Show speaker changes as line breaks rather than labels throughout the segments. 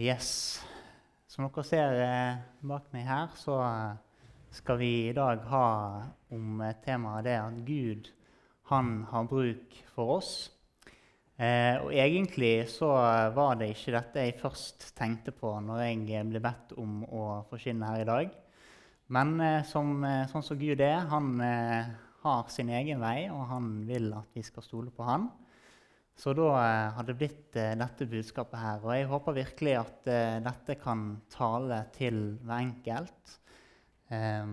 Yes. Som dere ser eh, bak meg her, så eh, skal vi i dag ha om eh, temaet det at Gud han har bruk for oss. Eh, og egentlig så var det ikke dette jeg først tenkte på når jeg ble bedt om å forkynne her i dag. Men eh, som, eh, sånn som Gud er, han har sin egen vei, og han vil at vi skal stole på han. Så da eh, har det blitt eh, dette budskapet her. Og jeg håper virkelig at eh, dette kan tale til hver enkelt, eh,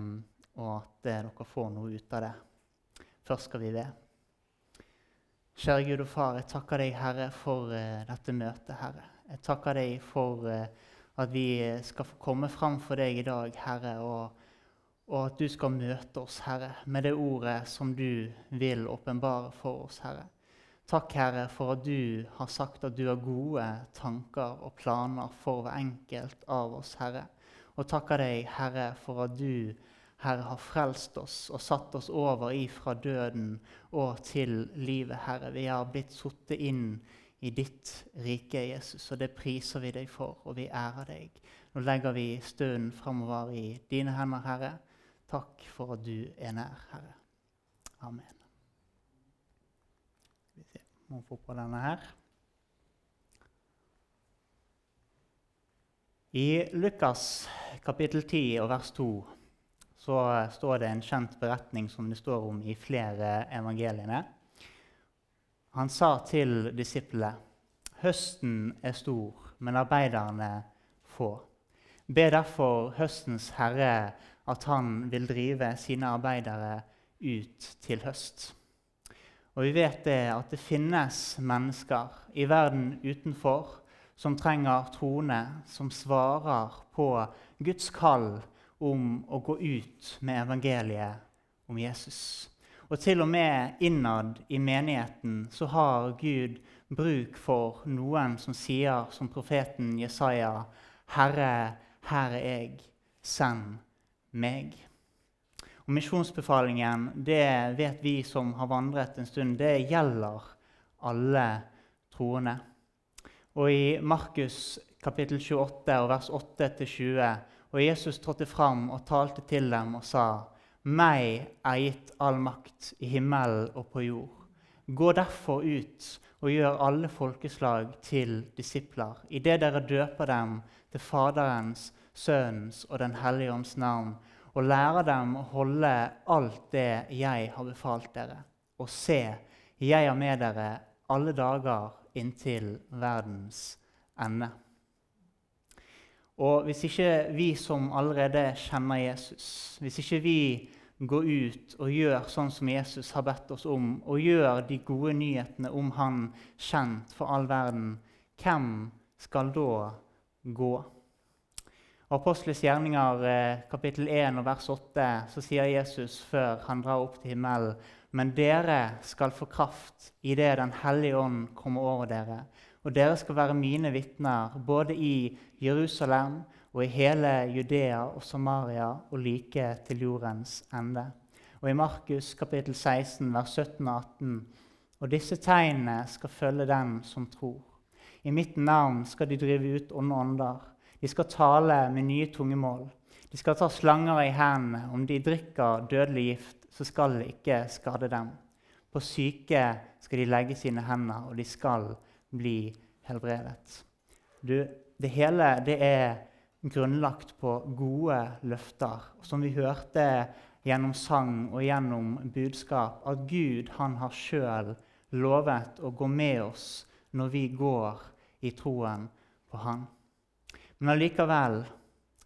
og at dere får noe ut av det. Først skal vi be. Kjære Gud og Far, jeg takker deg, Herre, for dette møtet, Herre. Jeg takker deg for at vi skal få komme fram for deg i dag, Herre, og, og at du skal møte oss, Herre, med det ordet som du vil åpenbare for oss, Herre. Takk, Herre, for at du har sagt at du har gode tanker og planer for hver enkelt av oss, Herre. Og takker deg, Herre, for at du, Herre, har frelst oss og satt oss over ifra døden og til livet, Herre. Vi har blitt satt inn i ditt rike, Jesus, og det priser vi deg for, og vi ærer deg. Nå legger vi stunden framover i dine hender, Herre. Takk for at du er nær, Herre. Amen må få på denne her. I Lukas kapittel 10 og vers 2 så står det en kjent beretning som det står om i flere evangeliene. Han sa til disiplene.: Høsten er stor, men arbeiderne få. Be derfor høstens herre at han vil drive sine arbeidere ut til høst. Og vi vet det at det finnes mennesker i verden utenfor som trenger troende som svarer på Guds kall om å gå ut med evangeliet om Jesus. Og til og med innad i menigheten så har Gud bruk for noen som sier som profeten Jesaja, 'Herre, her er jeg, send meg'. Og Misjonsbefalingen det vet vi som har vandret en stund, det gjelder alle troende. Og I Markus kapittel 28 og vers 8-20 og Jesus trådte fram og talte til dem og sa:" Meg er gitt all makt i himmelen og på jord. Gå derfor ut og gjør alle folkeslag til disipler, idet dere døper dem til Faderens, Sønnens og Den hellige ånds navn, og lære dem å holde alt det jeg har befalt dere. Og se, jeg er med dere alle dager inntil verdens ende. Og hvis ikke vi som allerede kjenner Jesus, hvis ikke vi går ut og gjør sånn som Jesus har bedt oss om, og gjør de gode nyhetene om Han kjent for all verden, hvem skal da gå? Apostles gjerninger eh, kapittel 1 og vers 8 så sier Jesus før han drar opp til himmelen men dere skal få kraft idet Den hellige ånd kommer over dere. Og dere skal være mine vitner både i Jerusalem og i hele Judea og Samaria og like til jordens ende. Og i Markus kapittel 16 vers 17 og 18. Og disse tegnene skal følge den som tror. I mitt navn skal de drive ut onde ånder. De skal tale med nye tungemål. De skal ta slanger i hendene. Om de drikker dødelig gift, så skal det ikke skade dem. På syke skal de legge sine hender, og de skal bli helbredet. Du, det hele det er grunnlagt på gode løfter. Som vi hørte gjennom sang og gjennom budskap, at Gud han har sjøl lovet å gå med oss når vi går i troen på Han. Men allikevel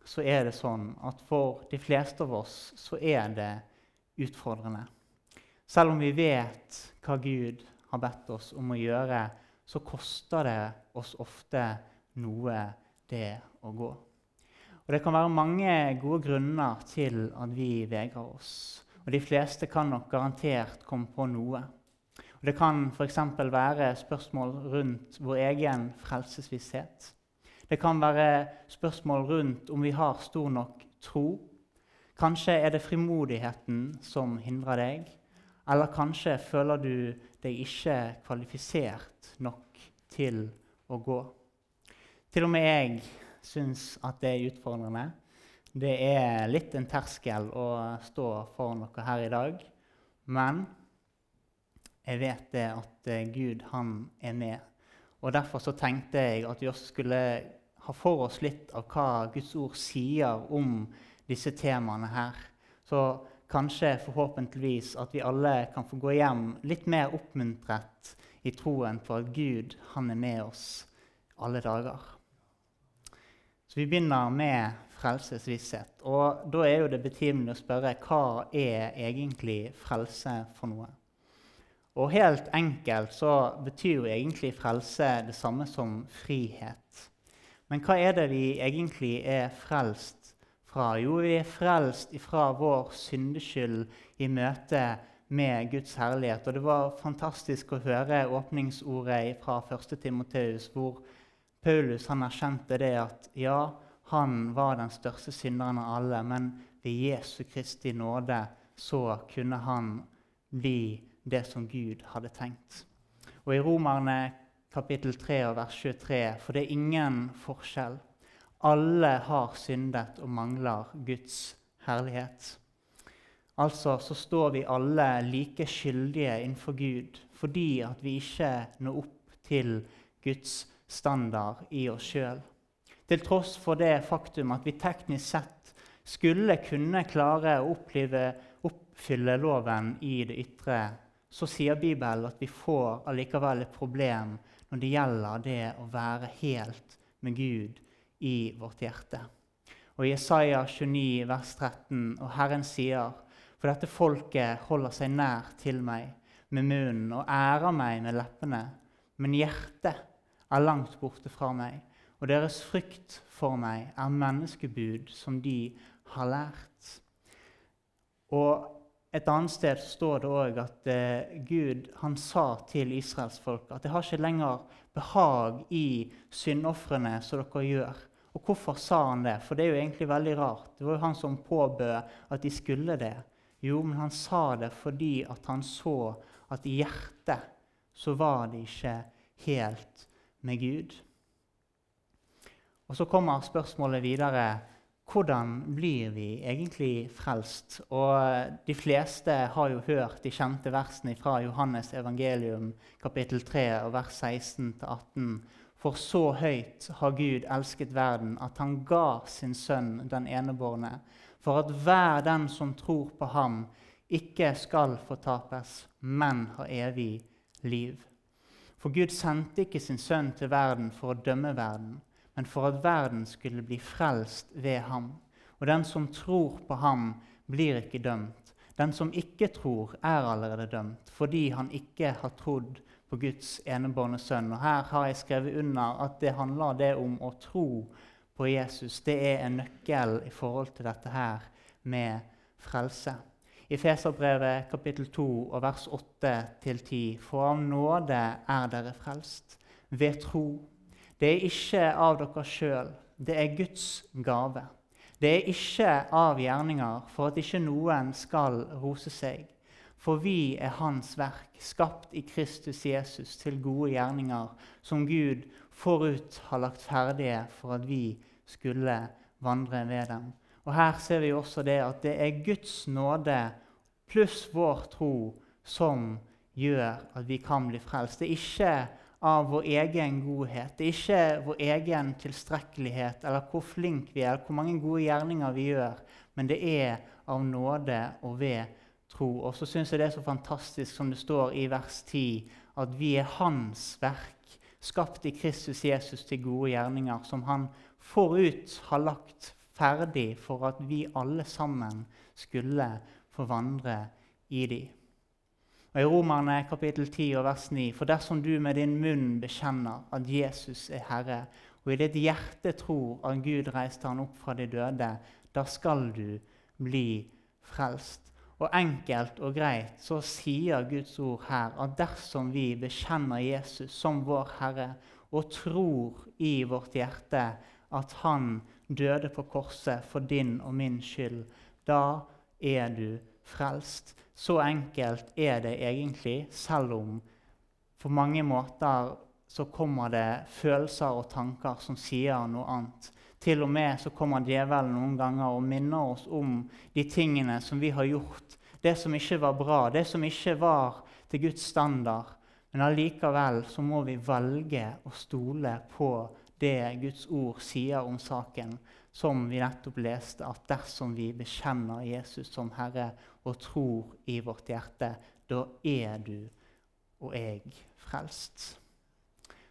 så er det sånn at for de fleste av oss så er det utfordrende. Selv om vi vet hva Gud har bedt oss om å gjøre, så koster det oss ofte noe, det å gå. Og Det kan være mange gode grunner til at vi vegrer oss. Og De fleste kan nok garantert komme på noe. Og Det kan f.eks. være spørsmål rundt vår egen frelsesvisshet. Det kan være spørsmål rundt om vi har stor nok tro. Kanskje er det frimodigheten som hindrer deg. Eller kanskje føler du deg ikke kvalifisert nok til å gå. Til og med jeg syns at det er utfordrende. Det er litt en terskel å stå foran dere her i dag. Men jeg vet det at Gud, han er med. Og Derfor så tenkte jeg at vi også skulle ha for oss litt av hva Guds ord sier om disse temaene her. Så kanskje forhåpentligvis at vi alle kan få gå hjem litt mer oppmuntret i troen på at Gud han er med oss alle dager. Så Vi begynner med frelsesvisshet. Og Da er jo det betimelig å spørre hva er egentlig frelse for noe? Og helt enkelt så betyr jo egentlig frelse det samme som frihet. Men hva er det vi egentlig er frelst fra? Jo, vi er frelst fra vår syndeskyld i møte med Guds herlighet. Og det var fantastisk å høre åpningsordet fra 1. Timoteus, hvor Paulus han erkjente det at ja, han var den største synderen av alle, men ved Jesu Kristi nåde så kunne han bli det som Gud hadde tenkt. Og I Romerne kapittel 3 og vers 23, for det er ingen forskjell. Alle har syndet og mangler Guds herlighet. Altså så står vi alle like skyldige innenfor Gud fordi at vi ikke når opp til Guds standard i oss sjøl. Til tross for det faktum at vi teknisk sett skulle kunne klare å oppleve, oppfylle loven i det ytre så sier Bibelen at vi får allikevel et problem når det gjelder det å være helt med Gud i vårt hjerte. Og Isaiah 29, vers 13, og Herren sier, for dette folket holder seg nær til meg med munnen og ærer meg med leppene, men hjertet er langt borte fra meg, og deres frykt for meg er menneskebud som de har lært. Og et annet sted står det òg at eh, Gud han sa til israelsfolket at det har ikke lenger behag i syndofrene som dere gjør. Og hvorfor sa han det? For det er jo egentlig veldig rart. Det var jo han som påbød at de skulle det. Jo, men han sa det fordi at han så at i hjertet så var det ikke helt med Gud. Og så kommer spørsmålet videre hvordan blir vi egentlig frelst? Og De fleste har jo hørt de kjente versene fra Johannes evangelium kapittel 3 vers 16-18. For så høyt har Gud elsket verden, at han ga sin sønn den enebårne, for at hver den som tror på ham, ikke skal fortapes, men har evig liv. For Gud sendte ikke sin sønn til verden for å dømme verden men for at verden skulle bli frelst ved ham. Og den som tror på ham, blir ikke dømt. Den som ikke tror, er allerede dømt, fordi han ikke har trodd på Guds enebårne sønn. Og Her har jeg skrevet under at det handler det om å tro på Jesus. Det er en nøkkel i forhold til dette her med frelse. I Feserbrevet kapittel 2 og vers 8-10.: For av nåde er dere frelst, ved tro. Det er ikke av dere sjøl. Det er Guds gave. Det er ikke av gjerninger for at ikke noen skal rose seg. For vi er Hans verk, skapt i Kristus Jesus til gode gjerninger, som Gud forut har lagt ferdige for at vi skulle vandre ved dem. Og Her ser vi også det at det er Guds nåde pluss vår tro som gjør at vi kan bli frelst. Det er ikke av vår egen godhet. Det er ikke vår egen tilstrekkelighet eller hvor flink vi er, eller hvor mange gode gjerninger vi gjør, men det er av nåde og ved tro. Og så syns jeg det er så fantastisk som det står i vers 10, at vi er Hans verk, skapt i Kristus Jesus til gode gjerninger, som Han forut har lagt ferdig for at vi alle sammen skulle få vandre i dem. Og I Romerne kapittel 10 og vers 9.: For dersom du med din munn bekjenner at Jesus er Herre, og i ditt hjerte tror at Gud reiste han opp fra de døde, da skal du bli frelst. Og enkelt og greit så sier Guds ord her at dersom vi bekjenner Jesus som vår Herre og tror i vårt hjerte at han døde på korset for din og min skyld, da er du frelst. Så enkelt er det egentlig, selv om på mange måter så kommer det følelser og tanker som sier noe annet. Til og med så kommer djevelen noen ganger og minner oss om de tingene som vi har gjort. Det som ikke var bra, det som ikke var til Guds standard. Men allikevel så må vi velge å stole på det Guds ord sier om saken, som vi nettopp leste, at dersom vi bekjenner Jesus som Herre og tror i vårt hjerte, da er du og jeg frelst.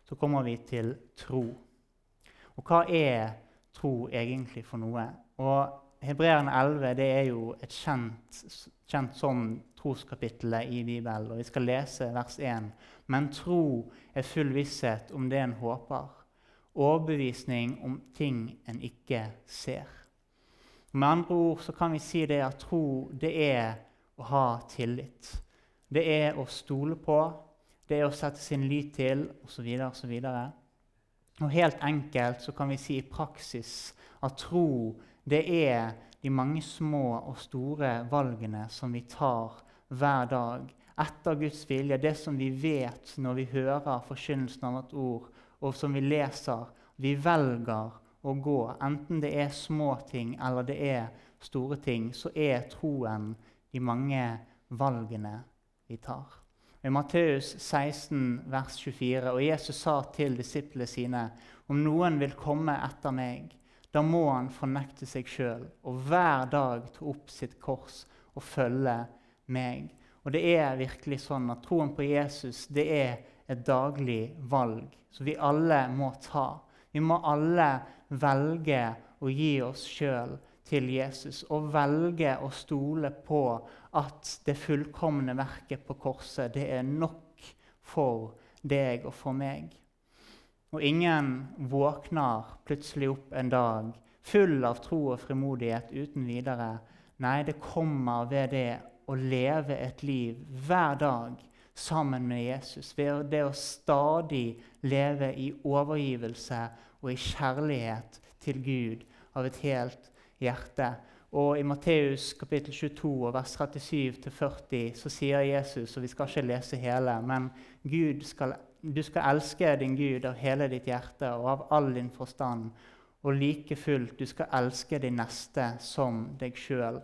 Så kommer vi til tro. Og hva er tro egentlig for noe? Og Hebreerne 11 det er jo et kjent, kjent som troskapittelet i Bibelen. Og vi skal lese vers 1. Men tro er full visshet om det en håper. Overbevisning om ting en ikke ser. Med andre ord så kan vi si det at tro det er å ha tillit. Det er å stole på, det er å sette sin lit til osv. osv. Og helt enkelt så kan vi si i praksis at tro det er de mange små og store valgene som vi tar hver dag etter Guds vilje. Det som vi vet når vi hører forkynnelsen av et ord, og som vi leser. Vi velger å gå. Enten det er små ting eller det er store ting, så er troen de mange valgene vi tar i Matteus 16, vers 24. Og Jesus sa til disiplene sine.: Om noen vil komme etter meg, da må han fornekte seg sjøl og hver dag ta opp sitt kors og følge meg. Og det er virkelig sånn at troen på Jesus det er et daglig valg som vi alle må ta. Vi må alle velge å gi oss sjøl til Jesus og velge å stole på at det fullkomne verket på korset det er nok for deg og for meg. Og ingen våkner plutselig opp en dag full av tro og frimodighet uten videre. Nei, det kommer ved det å leve et liv hver dag sammen med Jesus. Ved det å stadig leve i overgivelse og i kjærlighet til Gud av et helt hjerte. Og I Matteus kapittel 22 vers 37-40 så sier Jesus, og vi skal ikke lese hele, men skal, du skal elske din Gud av hele ditt hjerte og av all din forstand. Og like fullt, du skal elske din neste som deg sjøl.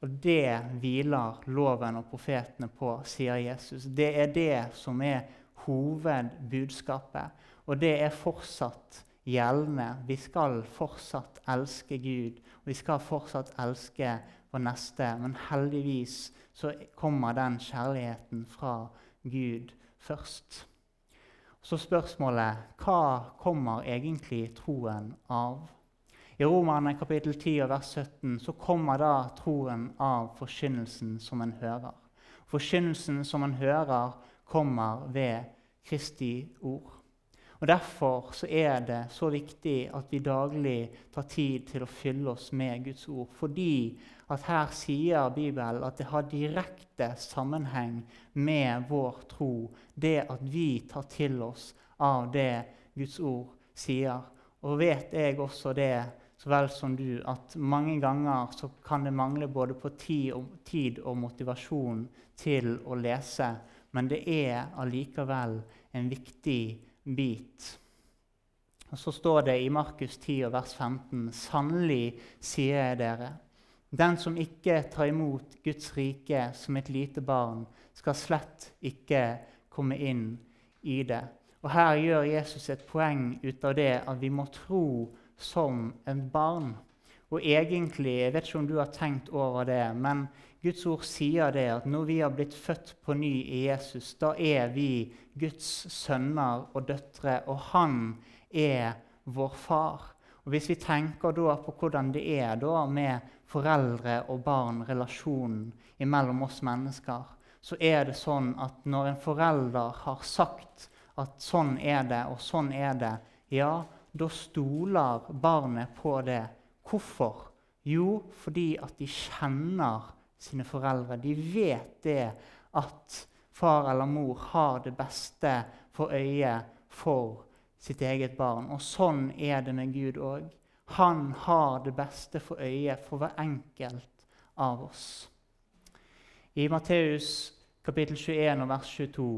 Og det hviler loven og profetene på, sier Jesus. Det er det som er hovedbudskapet. Og det er fortsatt gjeldende. Vi skal fortsatt elske Gud, og vi skal fortsatt elske vår neste. Men heldigvis så kommer den kjærligheten fra Gud først. Så spørsmålet hva kommer egentlig troen av? I Romerne kapittel 10 vers 17 så kommer da troen av forkynnelsen som en hører. Forkynnelsen som en hører, kommer ved Kristi ord. Og Derfor så er det så viktig at vi daglig tar tid til å fylle oss med Guds ord. Fordi at her sier Bibelen at det har direkte sammenheng med vår tro. Det at vi tar til oss av det Guds ord sier. Og vet jeg også det, så vel som du, at mange ganger så kan det mangle både på tid og, tid og motivasjon til å lese. Men det er allikevel en viktig bit. Og Så står det i Markus 10, vers 15.: Sannelig sier jeg dere, den som ikke tar imot Guds rike som et lite barn, skal slett ikke komme inn i det. Og Her gjør Jesus et poeng ut av det at vi må tro som en barn. Og egentlig, Jeg vet ikke om du har tenkt over det, men Guds ord sier det at når vi har blitt født på ny i Jesus, da er vi Guds sønner og døtre, og han er vår far. Og Hvis vi tenker da på hvordan det er da med foreldre og barn, relasjonen mellom oss mennesker, så er det sånn at når en forelder har sagt at sånn er det, og sånn er det, ja, da stoler barnet på det. Hvorfor? Jo, fordi at de kjenner sine foreldre. De vet det at far eller mor har det beste for øyet for sitt eget barn. Og sånn er det med Gud òg. Han har det beste for øyet for hver enkelt av oss. I Matteus kapittel 21 og vers 22.: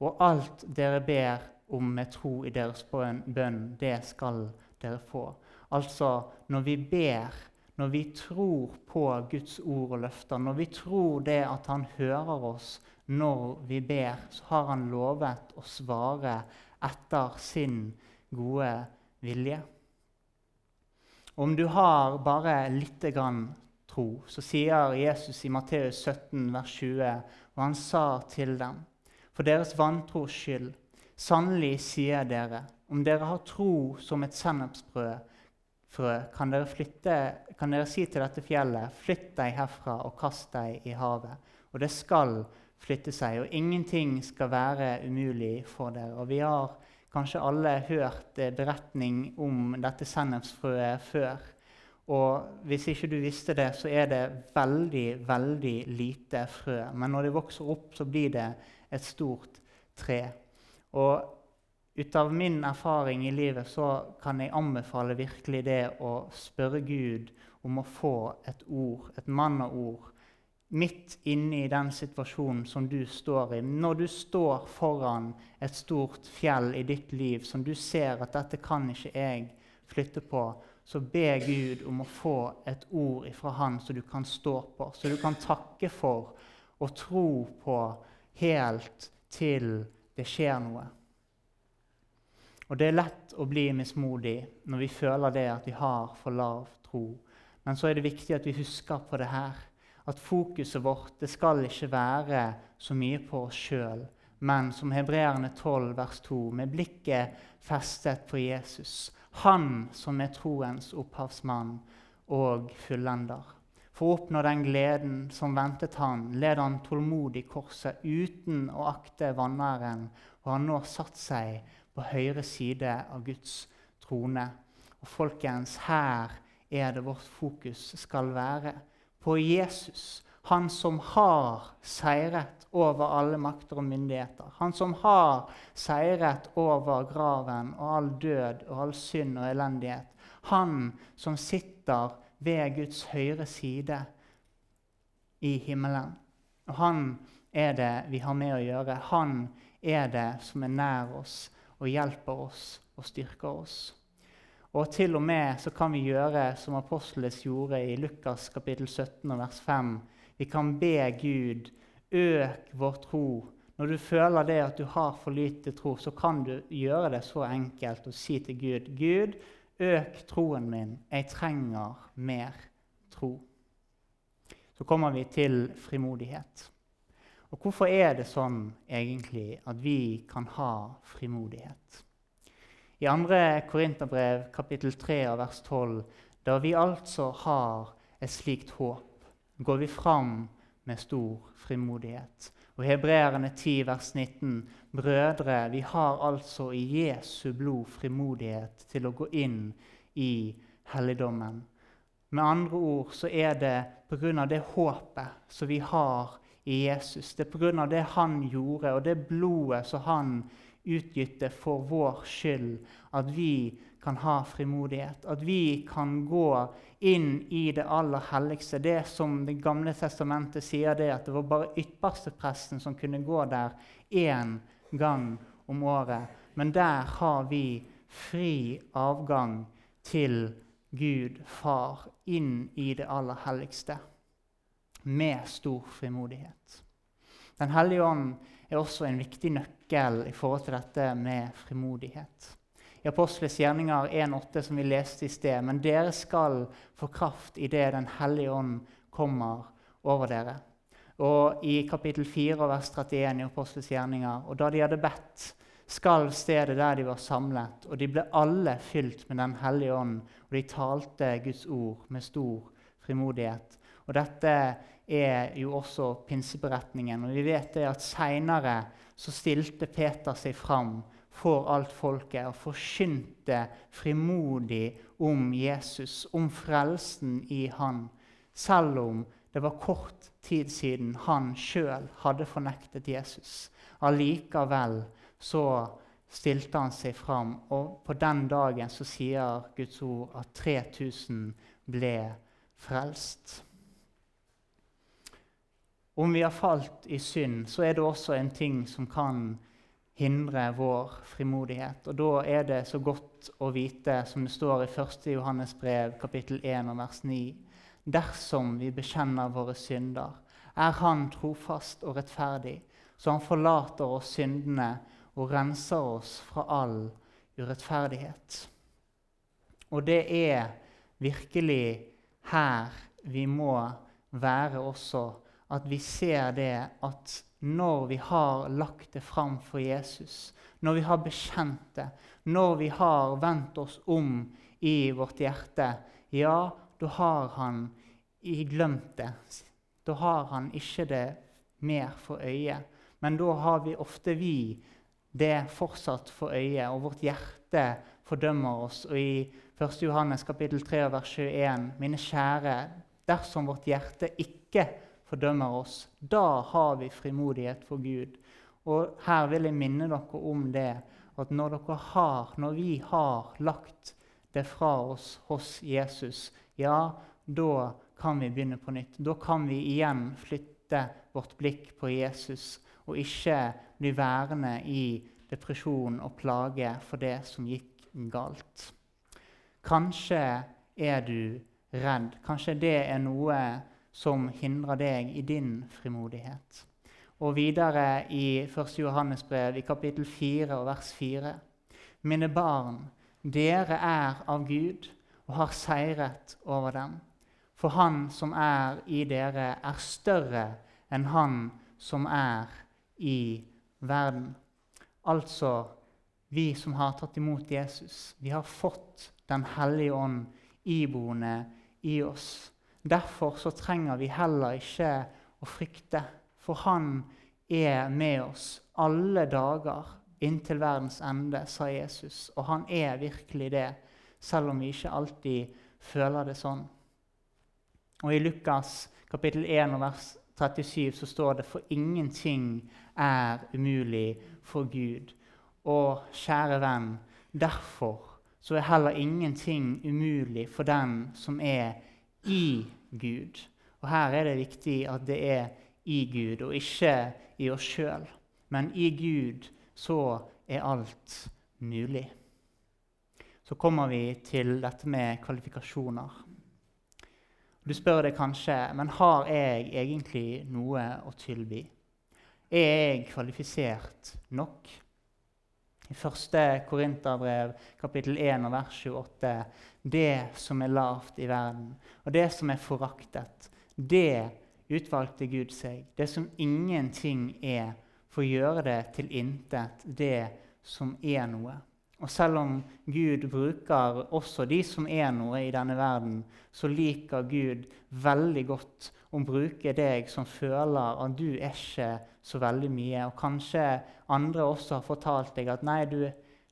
Og alt dere ber om med tro i deres bønn, det skal dere få. Altså, når vi ber, når vi tror på Guds ord og løfter, når vi tror det at Han hører oss når vi ber, så har Han lovet å svare etter sin gode vilje. Om du har bare lite grann tro, så sier Jesus i Matteus 17, vers 20, og han sa til dem, for deres vantros skyld, sannelig sier dere, om dere har tro som et sennepsfrø, kan dere, kan dere si til dette fjellet, flytt deg herfra og kast deg i havet. Og det skal flytte seg, og ingenting skal være umulig for dere. Og vi har kanskje alle hørt beretning om dette sennepsfrøet før. Og hvis ikke du visste det, så er det veldig, veldig lite frø. Men når det vokser opp, så blir det et stort tre. Og ut av min erfaring i livet så kan jeg anbefale virkelig det å spørre Gud om å få et ord, et mannaord, midt inne i den situasjonen som du står i. Når du står foran et stort fjell i ditt liv som du ser at dette kan ikke jeg flytte på, så be Gud om å få et ord ifra Han som du kan stå på, så du kan takke for og tro på helt til det skjer noe. Og Det er lett å bli mismodig når vi føler det at vi har for lav tro. Men så er det viktig at vi husker på det her. At fokuset vårt det skal ikke være så mye på oss sjøl, men som Hebreerne 12, vers 2, med blikket festet på Jesus han som er troens opphavsmann og fullender. For å oppnå den gleden som ventet han, led han tålmodig korset uten å akte vanæren, og har nå satt seg på høyre side av Guds trone. Og folkens, her er det vårt fokus skal være. På Jesus, han som har seiret over alle makter og myndigheter. Han som har seiret over graven og all død og all synd og elendighet. Han som sitter ved Guds høyre side i himmelen. Og han er det vi har med å gjøre. Han er det som er nær oss og hjelper oss og styrker oss. Og til og med så kan vi gjøre som apostles gjorde i Lukas kapittel 17 vers 5. Vi kan be Gud Øk vår tro. Når du føler det at du har for lite tro, så kan du gjøre det så enkelt og si til Gud Gud, øk troen min. Jeg trenger mer tro. Så kommer vi til frimodighet. Og Hvorfor er det sånn egentlig at vi kan ha frimodighet? I 2. Korinterbrev kapittel 3 vers 12, da vi altså har et slikt håp, går vi fram med stor frimodighet. Og Hebreerne 10, vers 19.: Brødre, vi har altså i Jesu blod frimodighet til å gå inn i helligdommen. Med andre ord så er det pga. det håpet som vi har i Jesus. Det er pga. det han gjorde, og det blodet som han utgytte for vår skyld, at vi kan ha frimodighet. At vi kan gå inn i det aller helligste. Det som Det gamle testamentet sier, det at det var bare ypperstepresten som kunne gå der én gang om året. Men der har vi fri avgang til Gud Far inn i det aller helligste med stor frimodighet. Den hellige ånd er også en viktig nøkkel i forhold til dette med frimodighet i Apostles gjerninger 1,8, som vi leste i sted. Men dere skal få kraft idet Den hellige ånd kommer over dere. Og i kapittel 4 vers 31 i Apostles gjerninger, og da de hadde bedt, skal stedet der de var samlet, og de ble alle fylt med Den hellige ånd, og de talte Guds ord med stor frimodighet. Og dette er jo også pinseberetningen. Og vi vet det at seinere så stilte Peter seg fram for alt folket og forkynte frimodig om Jesus, om frelsen i han, selv om det var kort tid siden han sjøl hadde fornektet Jesus. Allikevel så stilte han seg fram, og på den dagen så sier Guds ord at 3000 ble frelst. Om vi har falt i synd, så er det også en ting som kan hindre vår frimodighet. Og Da er det så godt å vite, som det står i 1. Johannes brev, kapittel 1, vers 9.: Dersom vi bekjenner våre synder, er Han trofast og rettferdig, så Han forlater oss syndene og renser oss fra all urettferdighet. Og det er virkelig her vi må være også, at vi ser det at når vi har lagt det fram for Jesus, når vi har bekjent det, når vi har vendt oss om i vårt hjerte, ja, da har han glemt det. Da har han ikke det mer for øye. Men da har vi ofte vi det fortsatt for øye, og vårt hjerte fordømmer oss. Og i 1. Johannes kapittel 3 vers 21.: Mine kjære, dersom vårt hjerte ikke fordømmer oss, da har vi frimodighet for Gud. Og her vil jeg minne dere om det, at når, dere har, når vi har lagt det fra oss hos Jesus, ja, da kan vi begynne på nytt. Da kan vi igjen flytte vårt blikk på Jesus og ikke bli værende i depresjon og plage for det som gikk galt. Kanskje er du redd. Kanskje det er noe som hindrer deg i din frimodighet. Og videre i 1. Johannes brev, i kapittel 4 og vers 4.: Mine barn, dere er av Gud og har seiret over dem. For Han som er i dere, er større enn Han som er i verden. Altså, vi som har tatt imot Jesus, vi har fått Den hellige ånd iboende i oss. Derfor så trenger vi heller ikke å frykte, for Han er med oss alle dager inntil verdens ende, sa Jesus. Og han er virkelig det, selv om vi ikke alltid føler det sånn. Og I Lukas kapittel 1 vers 37 så står det for ingenting er umulig for Gud. Og kjære venn, derfor så er heller ingenting umulig for den som er i Gud. Og Her er det viktig at det er i Gud, og ikke i oss sjøl. Men i Gud så er alt mulig. Så kommer vi til dette med kvalifikasjoner. Du spør deg kanskje men har jeg egentlig noe å tilby. Er jeg kvalifisert nok? I 1. Korinterbrev kapittel 1 vers 28 det som er lavt i verden, og det som er foraktet, det utvalgte Gud seg. Det som ingenting er, for å gjøre det til intet, det som er noe. Og selv om Gud bruker også de som er noe i denne verden, så liker Gud veldig godt å bruke deg som føler at du er ikke så veldig mye. Og kanskje andre også har fortalt deg at 'nei, du,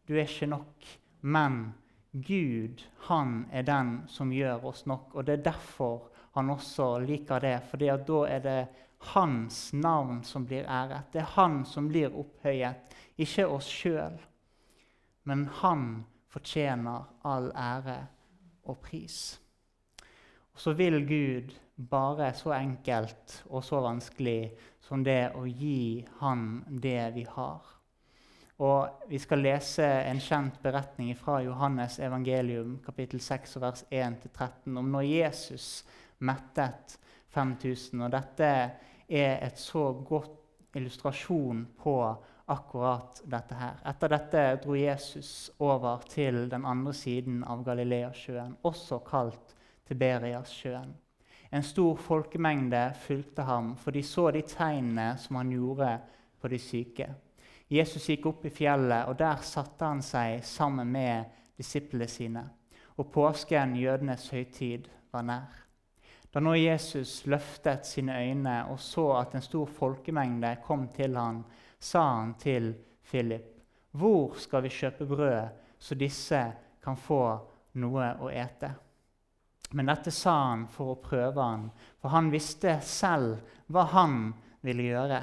du er ikke nok'. Men Gud, han er den som gjør oss nok, og det er derfor han også liker det. For da er det hans navn som blir æret. Det er han som blir opphøyet, ikke oss sjøl. Men han fortjener all ære og pris. Og så vil Gud bare så enkelt og så vanskelig som det å gi han det vi har. Og Vi skal lese en kjent beretning fra Johannes evangelium, kapittel 6, vers 1-13, om når Jesus mettet 5000. Og dette er et så godt illustrasjon på akkurat dette her. Etter dette dro Jesus over til den andre siden av Galileasjøen, også kalt Tiberiassjøen. En stor folkemengde fulgte ham, for de så de tegnene som han gjorde på de syke. Jesus gikk opp i fjellet, og der satte han seg sammen med disiplene sine. Og påsken, jødenes høytid, var nær. Da nå Jesus løftet sine øyne og så at en stor folkemengde kom til ham, sa han til Philip.: Hvor skal vi kjøpe brød, så disse kan få noe å ete? Men dette sa han for å prøve han, for han visste selv hva han ville gjøre.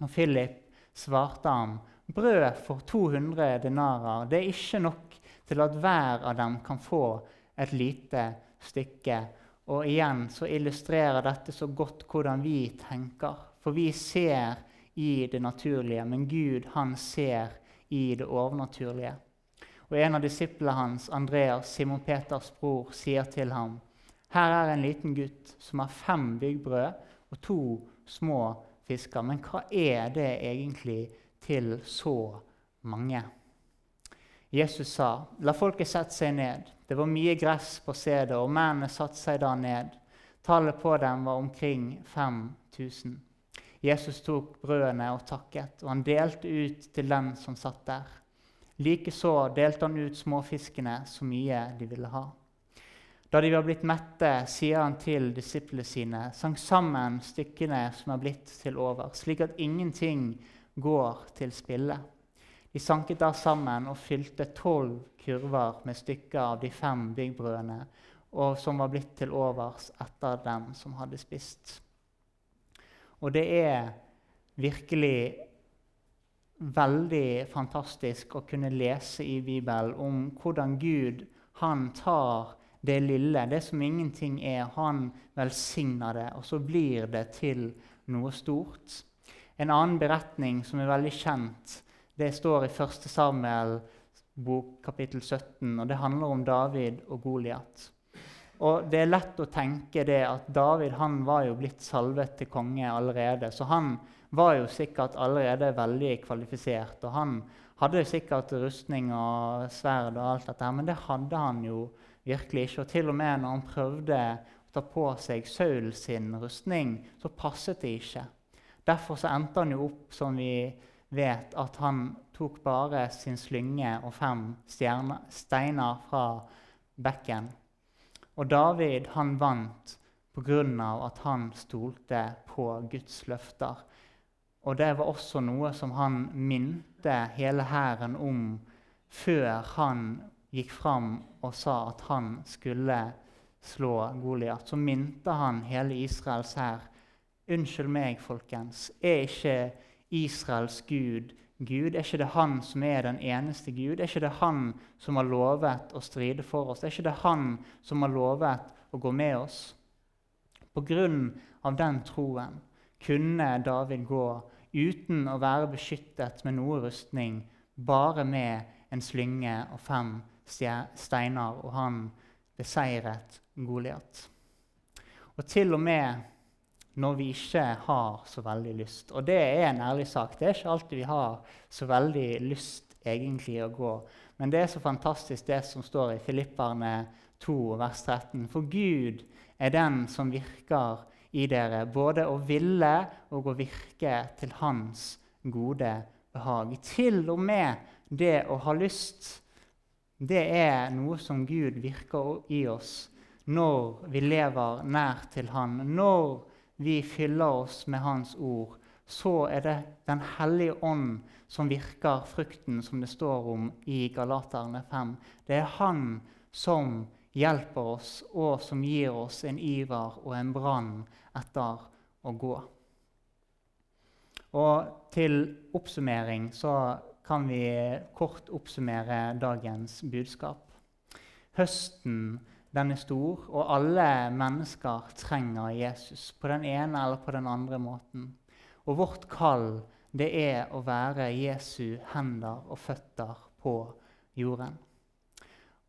Og Philip svarte ham, brød for 200 denarer, det er ikke nok til at hver av dem kan få et lite stykke. Og igjen så illustrerer dette så godt hvordan vi tenker. For vi ser i det naturlige, men Gud han ser i det overnaturlige. Og En av disiplene hans, Andreas, Simon Peters bror, sier til ham her er en liten gutt som har fem byggbrød og to små fisker. Men hva er det egentlig til så mange? Jesus sa, 'La folket sette seg ned.' Det var mye gress på stedet, og mennene satte seg da ned. Tallet på dem var omkring 5000. Jesus tok brødene og takket, og han delte ut til den som satt der. Likeså delte han ut småfiskene så mye de ville ha. Da de var blitt mette, sier han til disiplene sine, sang sammen stykkene som er blitt til over, slik at ingenting går til spille. De sanket da sammen og fylte tolv kurver med stykker av de fem byggbrødene, og som var blitt til overs etter dem som hadde spist. Og det er virkelig veldig fantastisk å kunne lese i Bibelen om hvordan Gud han tar det lille, det som ingenting er, han velsigner det, og så blir det til noe stort. En annen beretning som er veldig kjent, det står i 1. Samuel bok kapittel 17, og det handler om David og Goliat. Og Det er lett å tenke det at David han var jo blitt salvet til konge allerede. Så han var jo sikkert allerede veldig kvalifisert. Og han hadde sikkert rustning og sverd og alt dette, men det hadde han jo virkelig ikke. Og til og med når han prøvde å ta på seg Saul sin rustning, så passet det ikke. Derfor så endte han jo opp som vi vet, at han tok bare sin slynge og fem stjerne, steiner fra bekken og David han vant pga. at han stolte på Guds løfter. Og det var også noe som han minte hele hæren om før han gikk fram og sa at han skulle slå Goliat. Så minte han hele Israels hær. Unnskyld meg, folkens. Er ikke Israels Gud Gud? Er ikke det Han som er den eneste Gud? Er ikke det Han som har lovet å stride for oss? Er ikke det Han som har lovet å gå med oss? På grunn av den troen kunne David gå uten å være beskyttet med noe rustning, bare med en slynge og fem steiner, og han beseiret Goliat. Og til og med når vi ikke har så veldig lyst. Og det er en ærlig sak. Det er ikke alltid vi har så veldig lyst egentlig å gå. Men det er så fantastisk det som står i Filipperne 2, vers 13. For Gud er den som virker i dere, både å ville og å virke til Hans gode behag. Til og med det å ha lyst, det er noe som Gud virker i oss når vi lever nær til Han. når vi fyller oss med Hans ord, så er det Den hellige ånd som virker frukten, som det står om i Galaterne 5. Det er Han som hjelper oss, og som gir oss en iver og en brann etter å gå. Og til oppsummering så kan vi kort oppsummere dagens budskap. Høsten den er stor, og alle mennesker trenger Jesus på den ene eller på den andre måten. Og vårt kall det er å være Jesu hender og føtter på jorden.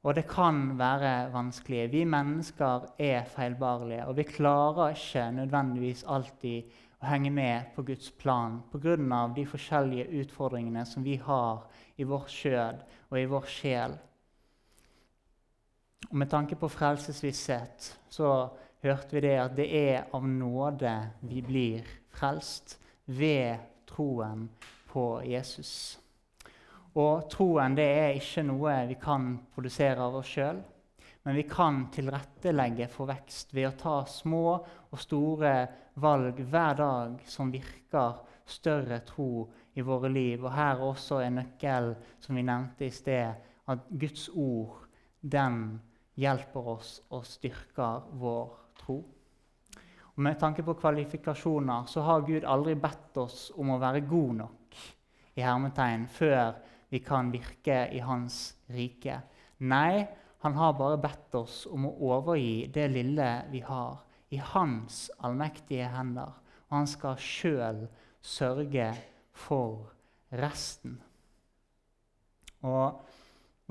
Og det kan være vanskelig. Vi mennesker er feilbarlige, og vi klarer ikke nødvendigvis alltid å henge med på Guds plan pga. de forskjellige utfordringene som vi har i vår skjød og i vår sjel. Og Med tanke på frelsesvisshet så hørte vi det at det er av nåde vi blir frelst ved troen på Jesus. Og troen det er ikke noe vi kan produsere av oss sjøl, men vi kan tilrettelegge for vekst ved å ta små og store valg hver dag som virker større tro i våre liv. Og her også en nøkkel, som vi nevnte i sted, at Guds ord, den hjelper oss og styrker vår tro. Og Med tanke på kvalifikasjoner så har Gud aldri bedt oss om å være god nok i hermetegn før vi kan virke i Hans rike. Nei, han har bare bedt oss om å overgi det lille vi har, i Hans allmektige hender. Og han skal sjøl sørge for resten. Og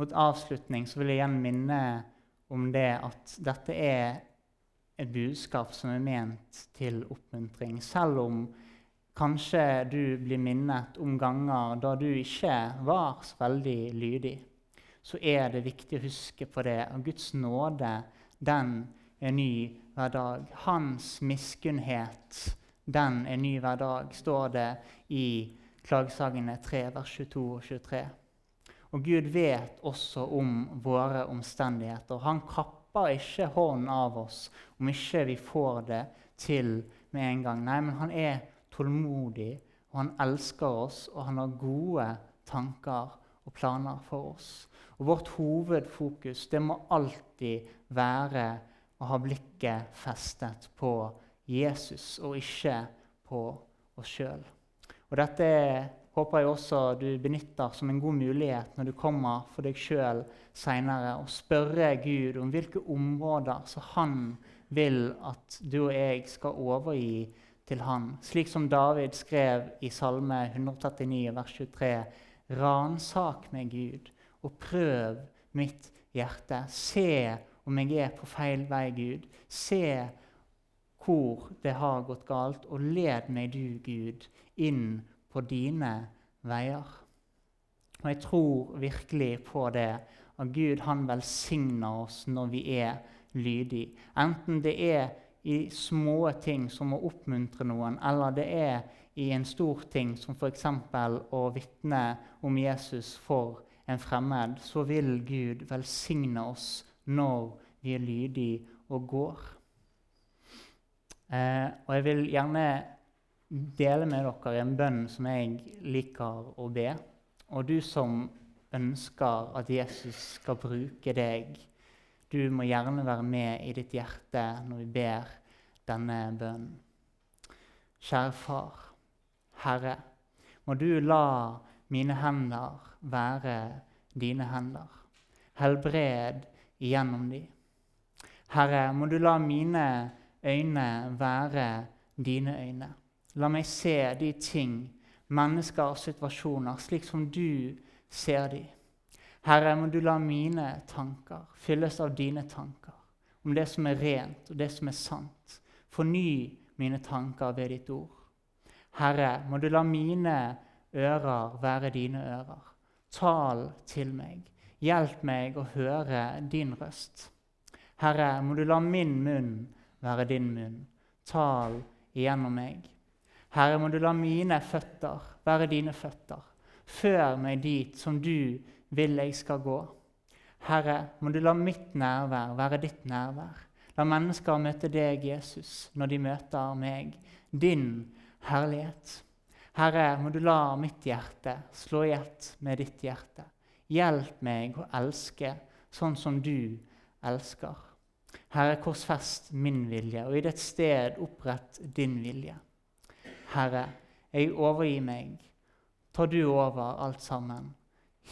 mot avslutning så vil jeg igjen minne om det at dette er et budskap som er ment til oppmuntring. Selv om kanskje du blir minnet om ganger da du ikke var så veldig lydig, så er det viktig å huske på det. Og Guds nåde, den er ny hver dag. Hans miskunnhet, den er ny hver dag, står det i Klagesagene 3, vers 22 og 23. Og Gud vet også om våre omstendigheter. Han kapper ikke hånden av oss om ikke vi får det til med en gang. Nei, men han er tålmodig, og han elsker oss, og han har gode tanker og planer for oss. Og Vårt hovedfokus det må alltid være å ha blikket festet på Jesus, og ikke på oss sjøl. Dette er håper jeg også du benytter som en god mulighet når du kommer for deg sjøl seinere, og spørre Gud om hvilke områder som han vil at du og jeg skal overgi til han. Slik som David skrev i Salme 139, vers 23.: Ransak meg, Gud, og prøv mitt hjerte. Se om jeg er på feil vei, Gud. Se hvor det har gått galt, og led meg, du, Gud, inn på dine veier. Og jeg tror virkelig på det, at Gud han velsigner oss når vi er lydige. Enten det er i små ting som å oppmuntre noen, eller det er i en stor ting som f.eks. å vitne om Jesus for en fremmed, så vil Gud velsigne oss når vi er lydige og går. Eh, og jeg vil gjerne dele med dere en bønn som jeg liker å be. Og du som ønsker at Jesus skal bruke deg, du må gjerne være med i ditt hjerte når vi ber denne bønnen. Kjære Far, Herre, må du la mine hender være dine hender. Helbred igjennom de. Herre, må du la mine øyne være dine øyne. La meg se de ting, mennesker og situasjoner, slik som du ser de. Herre, må du la mine tanker fylles av dine tanker, om det som er rent og det som er sant. Forny mine tanker ved ditt ord. Herre, må du la mine ører være dine ører. Tal til meg. Hjelp meg å høre din røst. Herre, må du la min munn være din munn. Tal igjennom meg. Herre, må du la mine føtter være dine føtter. Før meg dit som du vil jeg skal gå. Herre, må du la mitt nærvær være ditt nærvær. La mennesker møte deg, Jesus, når de møter meg, din herlighet. Herre, må du la mitt hjerte slå i ett med ditt hjerte. Hjelp meg å elske sånn som du elsker. Herre, korsfest min vilje, og i ditt sted opprett din vilje. Herre, jeg overgir meg. Ta du over alt sammen.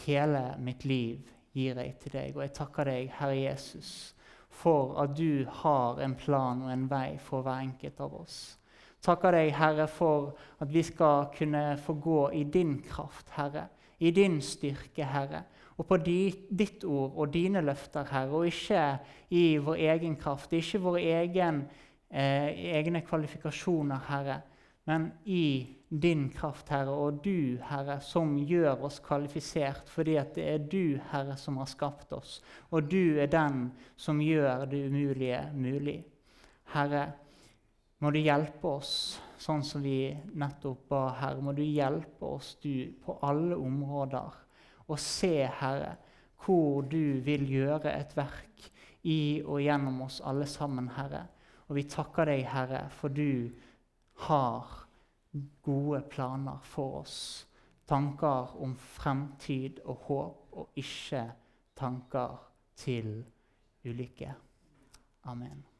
Hele mitt liv gir jeg til deg. Og jeg takker deg, Herre Jesus, for at du har en plan og en vei for hver enkelt av oss. Takker deg, Herre, for at vi skal kunne få gå i din kraft, Herre. I din styrke, Herre. Og på ditt ord og dine løfter, Herre, og ikke i vår egen kraft. Ikke våre egen, eh, egne kvalifikasjoner, Herre men i din kraft, Herre, og du, Herre, som gjør oss kvalifisert, fordi at det er du, Herre, som har skapt oss, og du er den som gjør det umulige mulig. Herre, må du hjelpe oss, sånn som vi nettopp ba, Herre. Må du hjelpe oss, du, på alle områder, og se, Herre, hvor du vil gjøre et verk i og gjennom oss alle sammen, Herre. Og vi takker deg, Herre, for du har gode planer for oss. Tanker om fremtid og håp, og ikke tanker til ulykke. Amen.